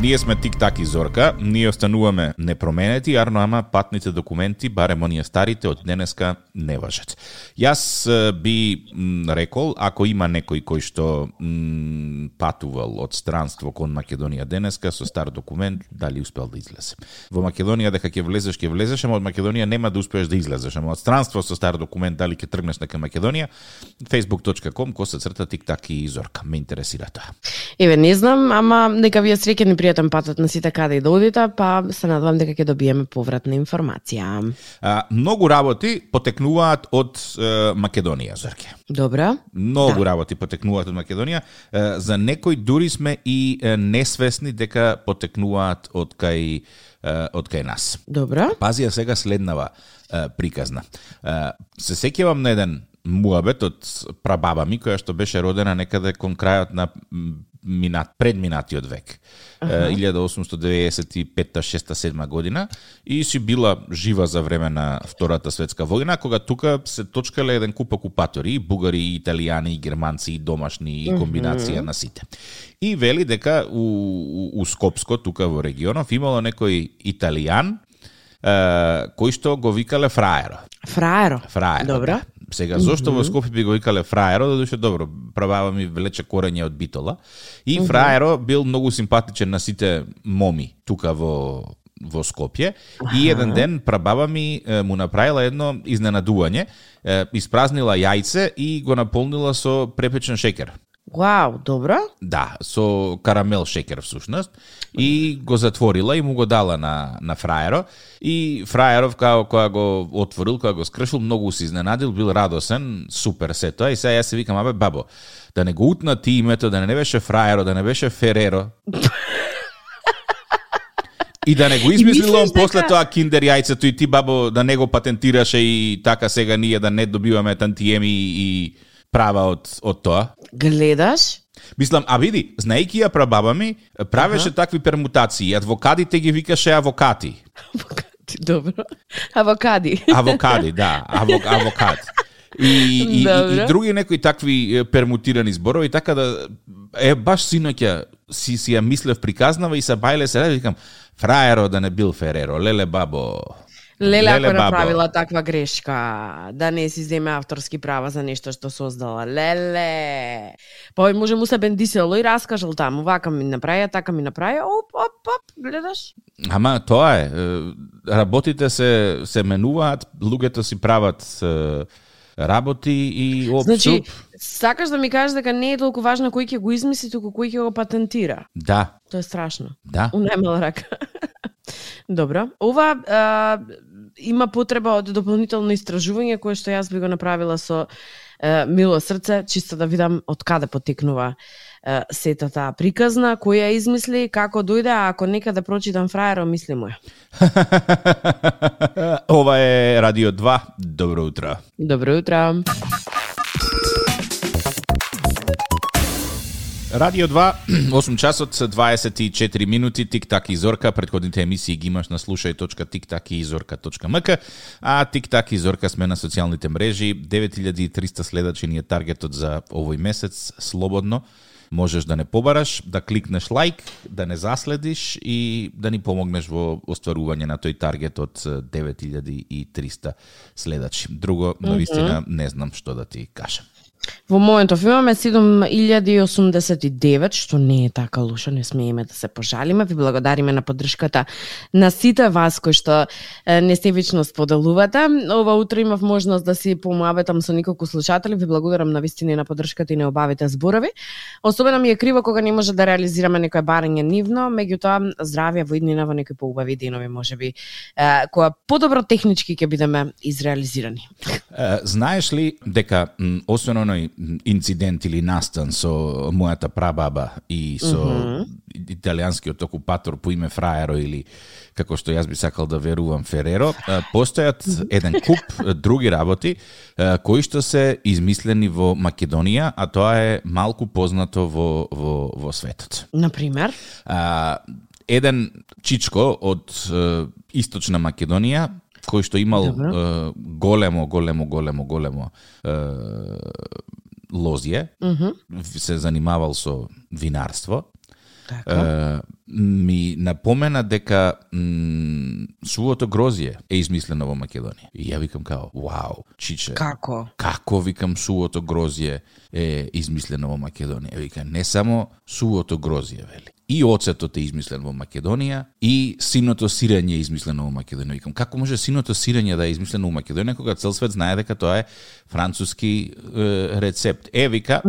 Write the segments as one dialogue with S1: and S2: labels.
S1: Ние сме Тик-так и Зорка, ние остануваме непроменети, арно ама патните документи, барем оние старите од денеска не важат. Јас би м, рекол, ако има некој кој што м, патувал од странство кон Македонија денеска со стар документ, дали успел да излезе. Во Македонија дека ќе влезеш, ќе влезеш, ама од Македонија нема да успееш да излезеш, ама од странство со стар документ дали ќе тргнеш дека Македонија, facebook.com коса црта Тик-так и Зорка. Ме интересира тоа.
S2: Еве, не знам, ама нека ви е среќен пријатен патот на сите каде и да одите, па се надевам дека ќе добиеме повратна информација.
S1: А, многу работи потекнуваат од е, Македонија, Зорке.
S2: Добро?
S1: Многу
S2: Да.
S1: работи потекнуваат од Македонија. Е, За некои дури сме и е, несвесни дека потекнуваат од кај од кај нас.
S2: Добро?
S1: Пази ја сега следнава е, приказна. Е, се сеќавам на еден муабет од прабаба ми која што беше родена некаде кон крајот на минат, предминатиот век. Е, 1895 6 7 година и си била жива за време на Втората светска војна, кога тука се точкале еден куп окупатори, и бугари, и италијани, и германци, и домашни, и комбинација на сите. И вели дека у, у, у Скопско, тука во регионов, имало некој италијан, е, кој што го викале фраеро.
S2: Фраеро.
S1: Фраеро.
S2: Добро.
S1: да. Сега, зошто во Скопје би го викале фраеро, да душе добро, прабава ми влече корење од битола. И фраеро бил многу симпатичен на сите моми тука во во Скопје и еден ден прабаба ми е, му направила едно изненадување, е, испразнила јајце и го наполнила со препечен шекер.
S2: Вау, добро?
S1: Да, со карамел шекер всушност и го затворила и му го дала на на фраеро и фраеров као кога го отворил, кога го скршил, многу се изненадил, бил радосен, супер се тоа и сега јас се викам абе бабо, да не го утна ти името, да не беше фраеро, да не беше Фереро. И да не го измислил он после
S2: дека-
S1: тоа киндер јајцето и ти бабо да не го патентираше и така сега ние да не добиваме тантиеми и права од од тоа.
S2: Гледаш?
S1: Мислам, а види, знаејќи ја прабаба ми, правеше такви пермутации. Адвокадите ги викаше авокати.
S2: Авокади, добро. Авокади.
S1: Авокади, да, авок, авокат. И, и, и, и други некои такви пермутирани зборови, така да е баш синоќа си си ја мислев приказнава и се бајле се ради, викам, фраеро да не бил Фереро, леле бабо.
S2: Леле, ако направила таква грешка, да не си земе авторски права за нешто што создала. Леле. Па ој може му се бендисело и раскажал таму, вака ми направија, така ми направија, оп, оп, оп, гледаш?
S1: Ама тоа е, работите се се менуваат, луѓето си прават работи и оп,
S2: Значи, сакаш да ми кажеш дека не е толку важно кој ќе го измисли, туку кој ќе го патентира.
S1: Да,
S2: Тоа е страшно.
S1: да.
S2: У најмала рака. Добро. Ова а, има потреба од дополнително истражување кое што јас би го направила со а, мило срце, чисто да видам од каде потекнува а, сета таа приказна, кој ја измисли, како дојде, а ако некаде прочитам фраеро, мисли му ја.
S1: Ова е Радио 2. Добро утро.
S2: Добро утро.
S1: Радио 2, 8 часот 24 минути, Тик-так и Зорка. Предходните емисии ги имаш на slušaj.tiktakizorka.mk, а Тик-так и Зорка сме на социјалните мрежи. 9300 следачи ни е таргетот за овој месец, слободно. Можеш да не побараш, да кликнеш лайк, да не заследиш и да ни помогнеш во остварување на тој таргет од 9300 следачи. Друго, навистина, не знам што да ти кажам.
S2: Во моментов имаме 7089, што не е така лошо, не смееме да се пожалиме. Ви благодариме на поддршката на сите вас кои што не сте вечно споделувате. Ова утро имав можност да си помуабетам со неколку слушатели. Ви благодарам на вистина на поддршката и не обавите зборови. Особено ми е криво кога не може да реализираме некое барање нивно, меѓутоа здравје во иднина во некои поубави денови можеби би кога подобро технички ќе бидеме изреализирани.
S1: Знаеш ли дека освен оној м, инцидент или настан со мојата прабаба и со италијанскиот окупатор по име Фраеро или како што јас би сакал да верувам Фереро, постојат еден куп други работи кои што се измислени во Македонија, а тоа е малку познато во во во светот.
S2: Например,
S1: еден чичко од источна Македонија кој што имал е, големо, големо, големо, големо е, лозје, се занимавал со винарство
S2: Така.
S1: е, ми напомена дека м, сувото грозје е измислено во Македонија. И ја викам као, вау, чиче,
S2: Како?
S1: како викам сувото грозје е измислено во Македонија. Вика, не само сувото грозје, вели. И оцетот е измислен во Македонија, и синото сирење е измислено во Македонија. Викам, како може синото сирење да е измислено во Македонија, кога цел свет знае дека тоа е француски е, рецепт. Е, вика,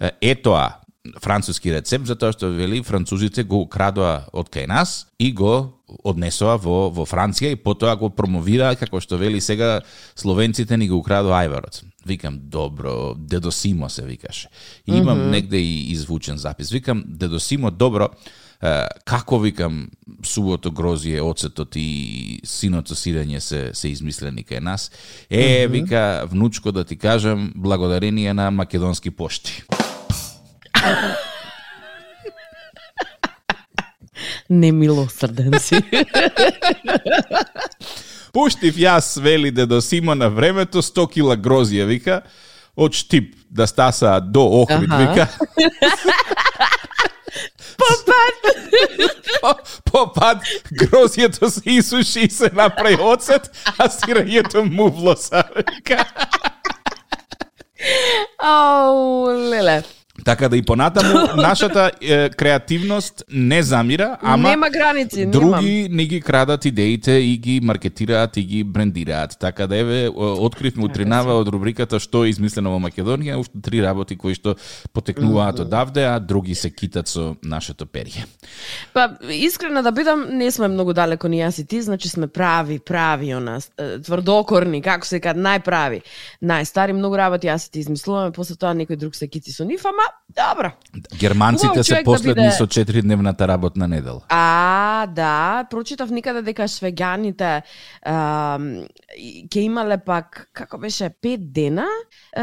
S1: е, е тоа, француски рецепт, затоа што вели французите го украдоа од кај нас и го однесоа во, во Франција и потоа го промовираа како што вели сега словенците ни го украдоа ајварот. Викам, добро, дедо Симо се викаше. И имам mm -hmm. негде и извучен запис. Викам, дедо Симо, добро, како викам сувото грозие, оцетот и синото сирење се се измислени кај нас. Е, mm -hmm. вика, внучко да ти кажам, благодарение на македонски пошти.
S2: Немилосрден си.
S1: Пуштив јас, вели дедо Симо на времето, 100 кила грозија, вика, од Штип да стаса до Охрид,
S2: Аха.
S1: вика. по, по пат грозијето се исуши и се направи оцет, а сирењето мувлоса, вика.
S2: Ау, леле.
S1: Така да и понатаму нашата е, креативност не замира, ама
S2: Нема граници,
S1: други не ги крадат идеите и ги маркетираат и ги брендираат. Така да еве откривме утринава од рубриката што е измислено во Македонија, уште три работи кои што потекнуваат одавде, а други се китат со нашето перје.
S2: Па, искрено да бидам, не сме многу далеко ни јас и ти, значи сме прави, прави она, тврдокорни, како се кад најправи. Најстари многу работи јас и ти измислуваме, после тоа некој друг се кити со нив, ама добро.
S1: Германците се
S2: да
S1: последни
S2: биде-
S1: со 4-дневната работна недела.
S2: А, да, прочитав никаде дека и- ќе имале пак, како беше, пет дена, е,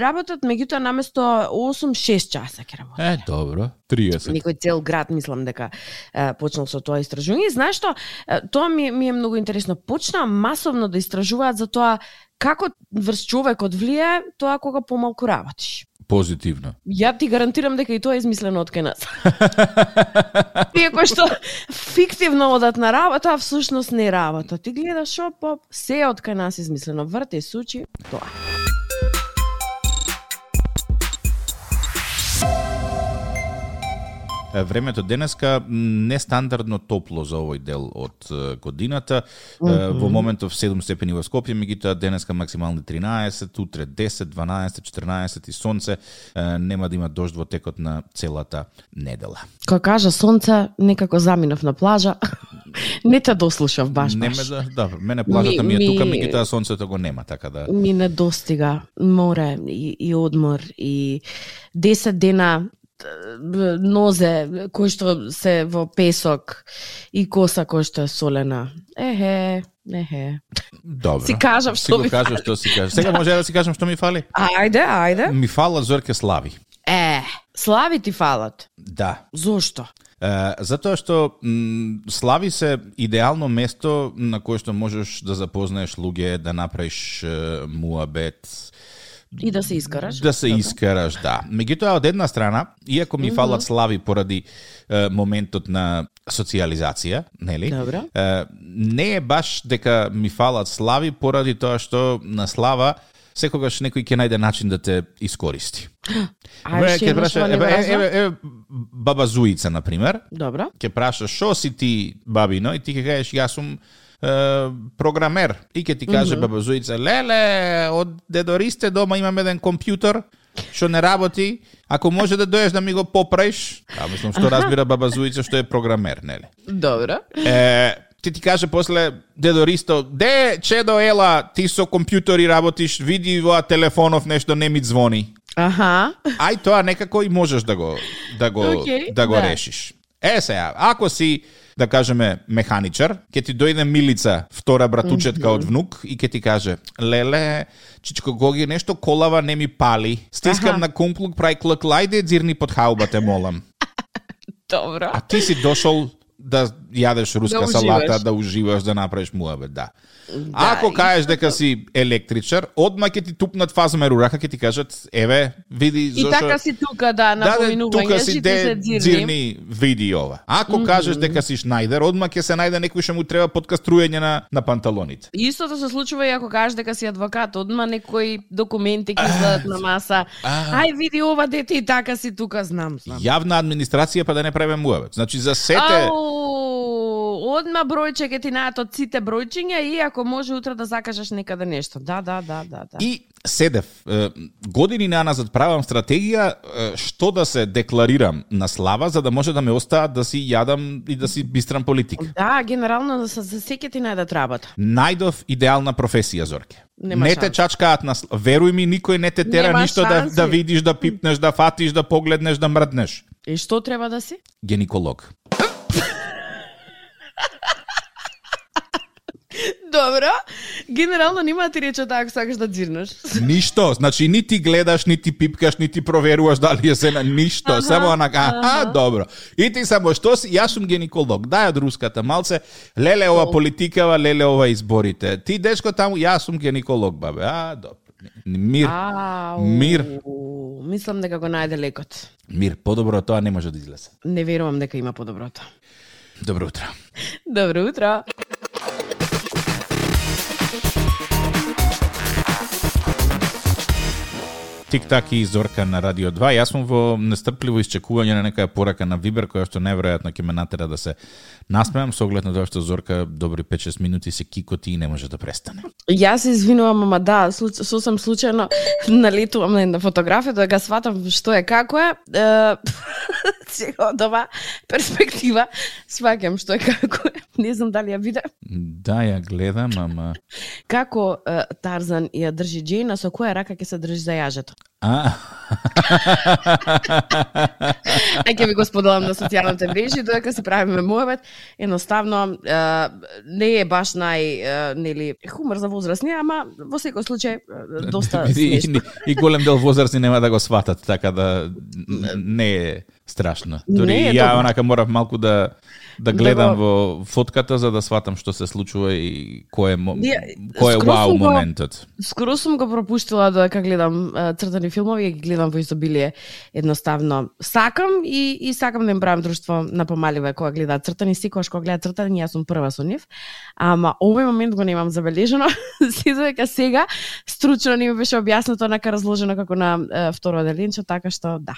S2: работат меѓутоа наместо 8-6 часа ќе работат.
S1: Е, добро. 30.
S2: Некој цел град мислам дека е, почнал со тоа истражување. Знаеш што, е, тоа ми, ми е многу интересно. Почнаа масовно да истражуваат за тоа како врз човекот влие тоа кога помалку работиш.
S1: Позитивно.
S2: Ја ти гарантирам дека и тоа е измислено од кај нас. Тие кои што фиктивно одат на работа, а всушност не работа. Ти гледаш оп, оп, се од кај нас измислено. Врте, сучи, тоа.
S1: Времето денеска нестандардно топло за овој дел од годината. Е, Во моментов 7 степени во Скопје, меѓутоа денеска максимални 13, утре 10, 12, 14 и сонце. Нема да има дожд во текот на целата недела.
S2: Кога кажа сонце, некако заминав на плажа. не те дослушав баш
S1: Не ме да, да, мене плажата ми,
S2: Ми-
S1: е тука, меѓутоа сонцето го нема, така да
S2: Ми не достига море и, и одмор и 10 дена нозе кои што се во песок и коса која што е солена. Ехе, ехе.
S1: добро.
S2: Си кажав
S1: Си
S2: што
S1: го
S2: ми
S1: кажав што си кажав. Сега може да си кажам што ми фали?
S2: Ајде, ајде.
S1: Ми фала Зорке Слави.
S2: Е, слави ти фалат.
S1: Да,
S2: Зошто?
S1: Е, затоа што Слави се идеално место на кое што можеш да запознаеш луѓе, да направиш муабет,
S2: И да се искараш?
S1: да се искараш, да. Меѓутоа, од една страна, иако ми фалат слави поради е, моментот на социализација, нели?
S2: Добро.
S1: Е, не е баш дека ми фалат слави поради тоа што на слава секогаш некој ќе најде начин да те искористи.
S2: Ај,
S1: Еве,
S2: ше
S1: ќе праша, еве, еве, еве, баба Зуица, на пример,
S2: Добро.
S1: ќе праша шо си ти бабино и ти ќе кажеш јас сум е, програмер и ќе ти каже mm -hmm. баба Зуица леле од дедористе дома имам еден компјутер што не работи ако може да дојдеш да ми го поправиш а мислам што разбира баба Зуица што е програмер нели
S2: Добро.
S1: е, ти ти каже после дедо Ристо, де чедо ела, ти со компјутери работиш, види во телефонов нешто не ми звони.
S2: Аха.
S1: Ај тоа некако и можеш да го да го
S2: Океј,
S1: да го
S2: да.
S1: решиш. Е сега, ако си да кажеме механичар, ќе ти дојде Милица, втора братучетка од внук и ќе ти каже: "Леле, чичко Гоги, нешто колава не ми пали. Стискам
S2: Аха.
S1: на кумплук прај клк лајде дзирни под хаубата молам."
S2: Добро.
S1: А ти си дошол да јадеш руска
S2: Да
S1: салата, да уживаш, да направиш муабет, да.
S2: Да,
S1: Ако
S2: и
S1: кажеш дека си електричар, одма ќе ти тупнат фазмер у рака, ќе ти кажат, еве, види
S2: И
S1: зошто...
S2: така си тука да
S1: Да, да,
S2: напоминување,
S1: тука си
S2: си
S1: де
S2: дзирни.
S1: дзирни види ова. Ако кажеш дека си Шнајдер, одма ќе се најде некој што му треба подкаструење на, на панталоните.
S2: Истото се случува и ако кажеш дека си адвокат, одма некои документи ќе излезат на маса. Ај види ова дете и така си тука, знам, знам.
S1: Јавна администрација па да не правиме муабет. Значи за сете
S2: Ау, одма бројче ќе ти најат од сите бројчиња и ако може утре да закажеш некаде нешто. Да, да, да, да, да.
S1: И седев, години назад правам стратегија што да се декларирам на слава за да може да ме остаат да си јадам и да си бистрам политик.
S2: Да, генерално за, за секи ти најдат работа.
S1: Најдов идеална професија, Зорке.
S2: Нема
S1: не те
S2: шанси.
S1: чачкаат на веруј ми, никој не те тера
S2: Нема
S1: ништо да,
S2: шанси.
S1: да видиш, да пипнеш, да фатиш, да погледнеш, да мрднеш.
S2: И што треба да си?
S1: Гениколог.
S2: Добро. Генерално нема ти рече така ако сакаш да дзирнеш.
S1: Ништо, значи ни ти гледаш, ни ти пипкаш, ни ти проверуваш дали е се на ништо,
S2: Аха,
S1: само онака, аха,
S2: аха.
S1: добро. И ти само што си, јас сум гинеколог, дај од руската малце, леле ова политикава, леле ова изборите. Ти дечко таму, јас сум гинеколог, бабе. А, добро. Мир,
S2: Ау,
S1: Мир.
S2: Мислам дека го најде лекот.
S1: мир, подобро од тоа не може да излезе.
S2: Не верувам дека има подоброто.
S1: Добро утро.
S2: Добро утро.
S1: Тик-так и Зорка на Радио 2. Јас сум во нестрпливо исчекување на некоја порака на Вибер, која што неверојатно ќе ме натера да се насмеам, со оглед на тоа што Зорка добри 5-6 минути се кикоти и не може да престане.
S2: Јас се извинувам, ама да, сосем случајно налетувам на една фотографија, да га сватам што е како е. Е, Сега од ова перспектива сваќам што е како е. Не знам дали ја виде.
S1: Да, ја гледам, ама...
S2: Како е, Тарзан ја држи Джейна, со која рака ќе се држи за јажето?
S1: А,
S2: А ќе ви го споделам на социјалните мрежи додека си правиме муабет. Едноставно е, не е баш нај е, нели хумор за возрастни, ама во секој случај доста
S1: и,
S2: смешно.
S1: и, и голем дел возрастни нема да го сватат, така да не е страшно. Дори
S2: Не
S1: ја
S2: добро.
S1: онака морав малку да да
S2: Да
S1: гледам
S2: го-
S1: во фотката за да сватам што се случува и кој е, кој е вау моментот.
S2: Скоро сум го пропуштила додека гледам е, цртани филмови и ги гледам во изобилие. Едноставно сакам и и сакам да им правам друштво на помаливе кога гледаат цртани, секогаш кога гледаат цртани, јас сум прва со нив. Ама овој момент го немам забележано, се додека сега стручно не ми беше објаснато онака разложено како на второ деленче, така што да.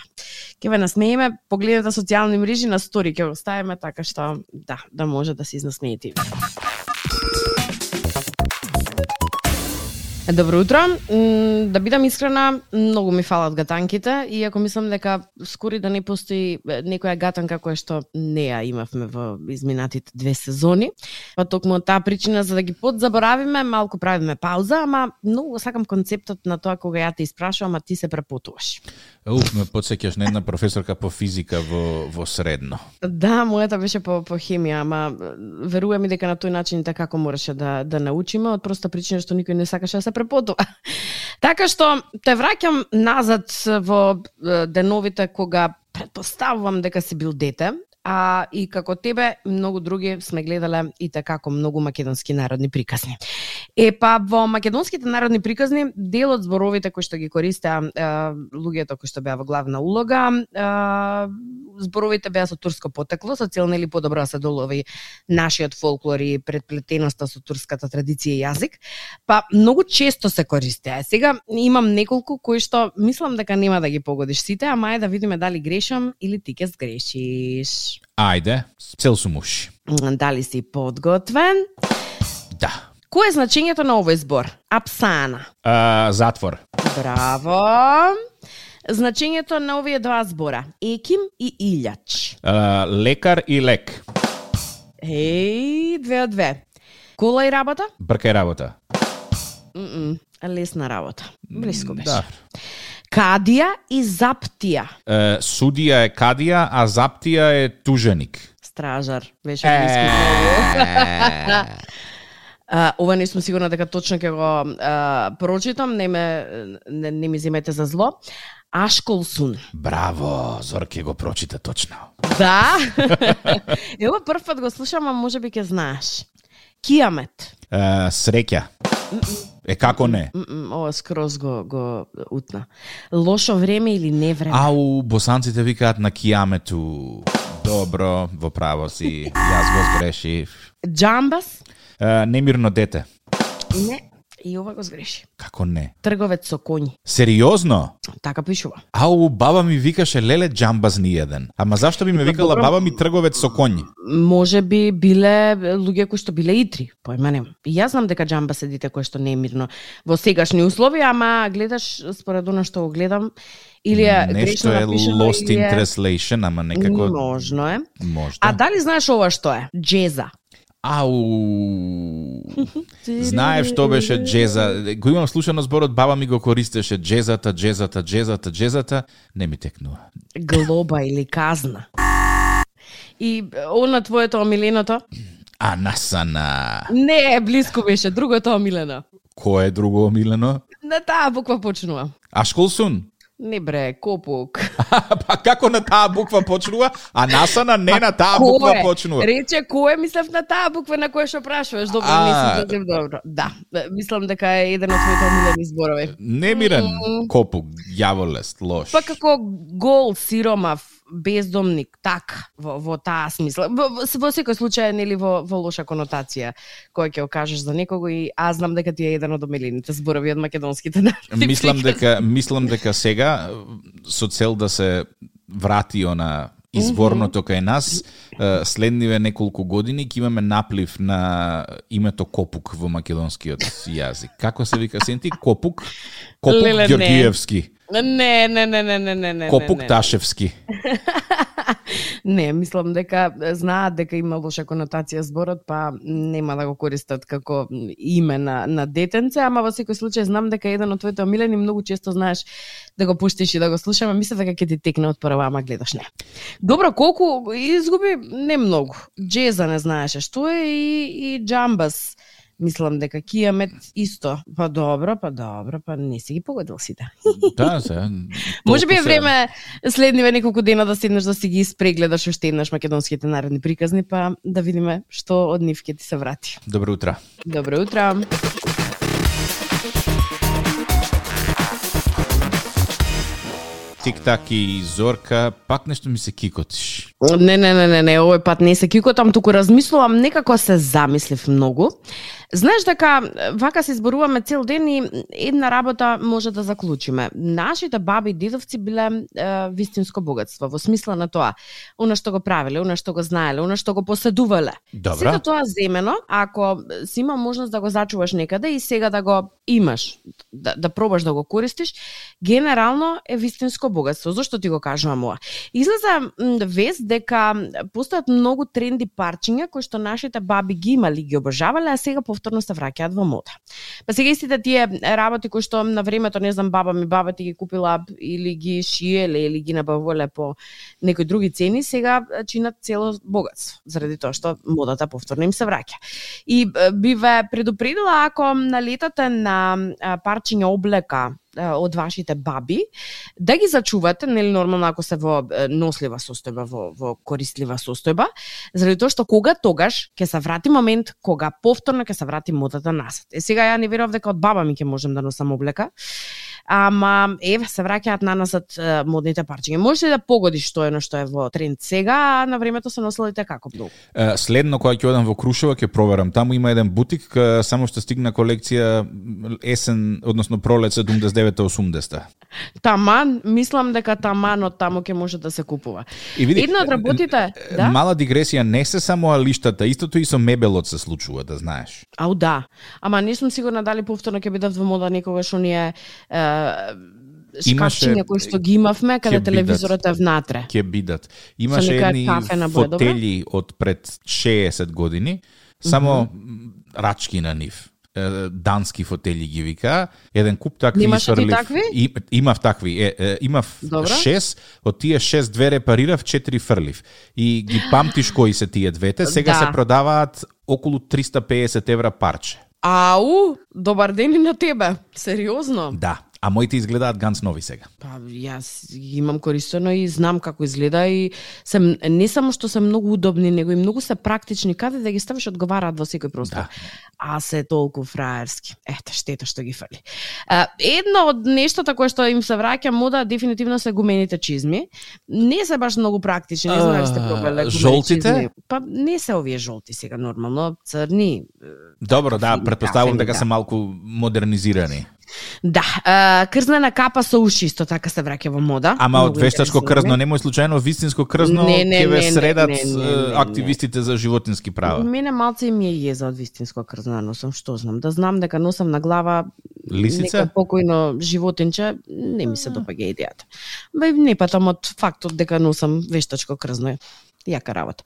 S2: Ќе ве насмееме, погледнете социјални мрежи на стори ќе го ставиме така што да, да може да се изнасмеете. Добро утро. Да бидам искрена, многу ми фалат гатанките, иако мислам дека скори да не постои некоја гатанка која што не ја имавме во изминатите две сезони. Па токму од таа причина за да ги подзаборавиме, малку правиме пауза, ама многу сакам концептот на тоа кога ја те испрашувам, а ти се препотуваш.
S1: Уф, ме подсеќаш на една професорка по физика во, во средно.
S2: Да, мојата беше по, по хемија, ама верувам и дека на тој начин така како мораше да, да научиме, од проста причина што никој не сакаше да се препотува. така што те враќам назад во деновите кога предпоставувам дека си бил дете, а и како тебе, многу други сме гледале и така како многу македонски народни приказни. Е, па во македонските народни приказни, дел од зборовите кои што ги користеа е, луѓето кои што беа во главна улога, е, зборовите беа со турско потекло, со цел нели подобро да се долови нашиот фолклор и предплетеноста со турската традиција и јазик. Па многу често се користеа. Сега имам неколку кои што мислам дека нема да ги погодиш сите, ама е да видиме дали грешам или ти ќе сгрешиш.
S1: Ајде, цел сум уши.
S2: М, Дали си подготвен?
S1: Да.
S2: Кој е значењето на овој збор? Апсана.
S1: А, затвор.
S2: Браво. Значењето на овие два збора. Еким и илјач.
S1: А, лекар и лек.
S2: Еј, две од две. Кола и работа?
S1: Бркај работа.
S2: Мм, лесна работа. Блиско беше.
S1: Да.
S2: Кадија и заптија.
S1: Е, судија е кадија, а заптија е туженик.
S2: Стражар. Беше блиско. многу. А, ова не сум сигурна дека точно ќе го а, прочитам, не ме не, не ми земете за зло. Ашколсун.
S1: Браво, Зорке го прочита точно.
S2: Да. Ево прв пат го слушам, а може би ќе знаеш. Киамет.
S1: Е, среќа. Е, како не?
S2: Ова скроз го, го утна. Лошо време или не време?
S1: Ау, босанците викаат на киамету. Добро, во право си. Јас го сгрешив.
S2: Джамбас?
S1: Е, немирно дете.
S2: Не. И ова го сгреши.
S1: Како не?
S2: Трговец со коњи.
S1: Сериозно?
S2: Така пишува.
S1: Ау, баба ми викаше леле джамбаз ни еден. Ама зашто би ме викала
S2: Добро.
S1: баба ми трговец со коњи?
S2: Може би биле луѓе кои што биле итри, појма немам. И јас знам дека джамба седите кој што не е мирно во сегашни услови, ама гледаш според она што го гледам или е
S1: Нешто
S2: грешно
S1: е lost
S2: или
S1: in translation, ама некако
S2: Можно е.
S1: можда.
S2: А дали знаеш ова што е? Джеза.
S1: Ау. Знаев што беше джеза. Го имам слушано зборот, баба ми го користеше джезата, джезата, джезата, джезата. Не ми текнува.
S2: Глоба или казна. И она твоето омиленото?
S1: А насана.
S2: Не, близко беше, другото омилено.
S1: Кој е друго омилено?
S2: На таа буква почнува.
S1: А школсун?
S2: Не бре, копук.
S1: па како на таа буква почнува, а насана не на таа буква
S2: е?
S1: почнува.
S2: Рече кој е, мислев на таа буква на која што прашуваш. Добро,
S1: А.
S2: си сосем добро. Да, мислам дека е еден од твоите омилени зборови.
S1: Немирен копук, јаволест, лош.
S2: Па како гол, сиромав, бездомник, така, во, во таа смисла. Во, во, во секој случај, нели, во, во лоша конотација, која ќе окажеш за некого и аз знам дека ти е еден од омилените зборови од македонските народи.
S1: Мислам дека мислам дека сега со цел да се врати она изборното кај нас, следниве неколку години ќе имаме наплив на името Копук во македонскиот јазик. Како се вика сенти? Копук? Копук
S2: Леле, не. Не, не, не, не, не, не, не.
S1: Копук
S2: не, не.
S1: Ташевски.
S2: Не, мислам дека знаат дека има лоша конотација зборот, па нема да го користат како име на, на детенце, ама во секој случај знам дека еден од твоите омилени многу често знаеш да го пуштиш и да го слушаме, мислам дека ќе ти текне од прва, ама гледаш не. Добро, колку изгуби? Не многу. Джеза не знаеше што е и, и джамбас. Мислам дека кијамет исто. Па добро, па добро, па не си ги погодил сите.
S1: Да, се.
S2: Може би е време следниве неколку дена да седнеш да си ги испрегледаш уште еднаш македонските народни приказни, па да видиме што од нив ќе ти се врати.
S1: Добро утро.
S2: Добро утро.
S1: Тик-так и Зорка, пак нешто ми се кикотиш.
S2: Не, не, не, не, не, овој пат не се кикотам, туку размислувам, некако се замислив многу. Знаеш дека вака се изборуваме цел ден и една работа може да заклучиме. Нашите баби и дедовци биле е, вистинско богатство, во смисла на тоа, она што го правеле, она што го знаеле, она што го поседувале.
S1: Добра.
S2: Сето тоа земено, ако си има можност да го зачуваш некаде и сега да го имаш, да, да пробаш да го користиш, генерално е вистинско богатство. Зошто ти го кажувам ова? Излеза вест дека постојат многу тренди парчиња кои што нашите баби ги имали, ги обожавале, а сега повторно се враќаат во мода. Па сега истите тие работи кои што на времето, не знам, баба ми, баба ти ги купила или ги шиеле или ги набавувале по некои други цени, сега чинат цело богатство, заради тоа што модата повторно им се враќа. И би ве предупредила ако налетате на парчиња облека од вашите баби, да ги зачувате, нели нормално ако се во нослива состојба, во, во корислива состојба, заради тоа што кога тогаш ќе се врати момент кога повторно ќе се врати модата назад. Е сега ја не верував дека од баба ми ќе можам да носам облека, ама еве се враќаат на назад е, модните парчиња. Можеш ли да погодиш што е на што е во тренд сега, а на времето се носели како многу?
S1: Следно кога ќе одам во Крушево ќе проверам. Таму има еден бутик, само што стигна колекција есен, односно пролет 79-80.
S2: Таман, мислам дека таман од таму ќе може да се купува.
S1: И види,
S2: Една од работите, да?
S1: Мала дигресија, не се само алиштата, истото и со мебелот се случува, да знаеш.
S2: Ау да. Ама не сум сигурна дали повторно ќе бидат во мода некогаш оние е, шкафчиња кои што ги имавме каде телевизорот е внатре.
S1: Ќе бидат. Имаше едни
S2: добра?
S1: фотели од пред 60 години, само м, рачки на нив дански фотели ги вика. Еден куп такви
S2: Немаше ти
S1: сврлив.
S2: такви?
S1: И, имав такви. Е, е, имав
S2: Добро.
S1: шест, од тие шест две репарирав, четири фрлив. И ги памтиш кои се тие двете. Сега
S2: Да.
S1: се продаваат околу 350 евра парче.
S2: Ау, добар ден и на тебе. Сериозно?
S1: Да. А моите изгледаат ганц нови сега.
S2: Па јас ги имам користено и знам како изгледа и се не само што се многу удобни, него и многу се практични каде да ги ставиш одговараат во секој простор. Да. А се толку фраерски. Ете, штета што ги фали. едно од нештата кое што им се враќа мода дефинитивно се гумените чизми. Не се баш многу практични, не знам дали сте пробале
S1: Жолтите?
S2: Па не се овие жолти сега нормално, црни.
S1: Добро, да, предпоставувам дека да. се малку модернизирани.
S2: Да, крзнена капа со уши исто така се враќа во мода.
S1: Ама од вештачко крзно, немој случајно вистинско крзно не, не, ќе ве средат не, не, не, активистите за животински права.
S2: Мене малце ми е језа од вистинско крзно носам, што знам, да знам дека носам на глава
S1: Лисица?
S2: Нека покојно животинче, не ми се допаѓа идејата. Бе, не патам од фактот дека носам вештачко крзно јака работа.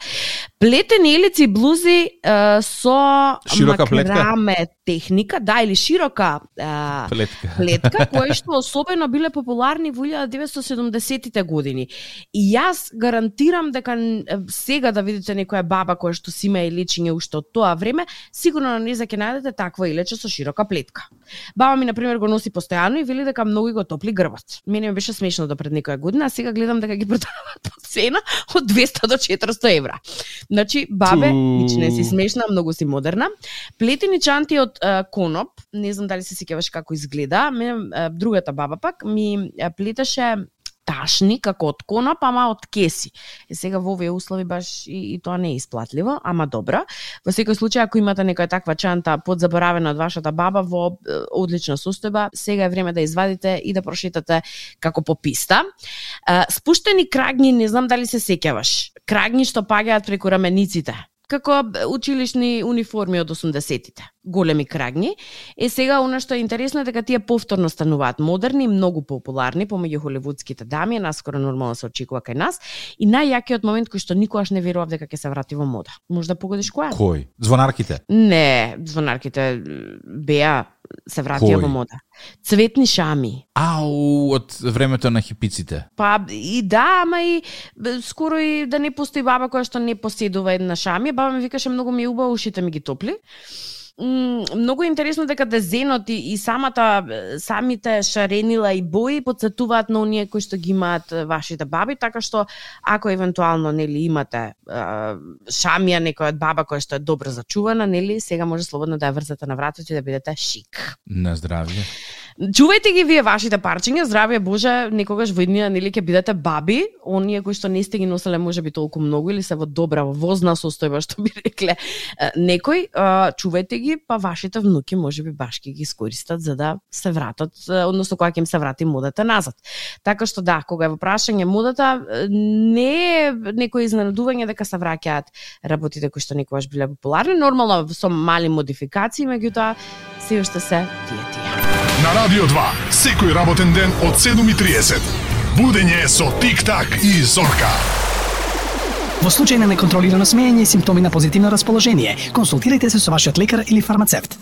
S2: Плетени елици и блузи е, со
S1: широка
S2: макраме плетка. техника, да, или широка е,
S1: плетка,
S2: плетка кои што особено биле популарни во 1970-тите години. И јас гарантирам дека сега да видите некоја баба која што си има и личиње уште од тоа време, сигурно на низа ќе најдете таква илече со широка плетка. Баба ми, например, го носи постојано и вели дека многу го топли грбот. Мене ми беше смешно до пред некоја година, а сега гледам дека ги продаваат по цена од 200 до 400 евра. Значи, бабе, Ту... не си смешна, многу си модерна. Плетени чанти од коноп, не знам дали се сеќаваш како изгледа, мене другата баба пак ми плетеше ташни како од кона па ама од кеси. Е сега во овие услови баш и, и тоа не е исплатливо, ама добро. Во секој случај ако имате некоја таква чанта подзаборавена од вашата баба во е, одлична состојба, сега е време да извадите и да прошетате како по писта. Е, спуштени крагни, не знам дали се сеќаваш. Крагни што паѓаат преку рамениците како училишни униформи од 80-тите. Големи крагни. Е сега она што е интересно е дека тие повторно стануваат модерни, многу популарни помеѓу холивудските дами, наскоро нормално се очекува кај нас, и најјакиот момент кој што никогаш не верував дека ќе се врати во мода. Може да погодиш која?
S1: Кој? Звонарките?
S2: Не, звонарките беа се вратија во мода. Цветни шами.
S1: Ау, од времето на хипиците.
S2: Па и да, ама и скоро и да не постои баба која што не поседува една шами. Баба ми викаше многу ми е убаво, ушите ми ги топли многу интересно дека дезенот и, и самата самите шаренила и бои подсетуваат на оние кои што ги имаат вашите баби, така што ако евентуално нели имате шамија некоја од баба која што е добро зачувана, нели сега може слободно да ја врзате на вратот и да бидете шик.
S1: На здравје.
S2: Чувајте ги вие вашите парчиња, здравје Боже, некогаш во иднина нели ќе бидете баби, оние кои што не сте ги носеле можеби толку многу или се во добра возна состојба што би рекле некој, чувајте ги, па вашите внуки можеби баш ќе ги искористат за да се вратат, односно кога ќе им се врати модата назад. Така што да, кога е во прашање модата, не е некој изненадување дека се враќаат работите кои што некогаш биле популарни, нормално со мали модификации, меѓутоа се уште се тие тие.
S3: На Радио 2, секој работен ден од 7.30. Будење со Тик-так и Зорка.
S4: Во случај на неконтролирано смеење и симптоми на позитивно расположение, консултирайте се со вашиот лекар или фармацевт.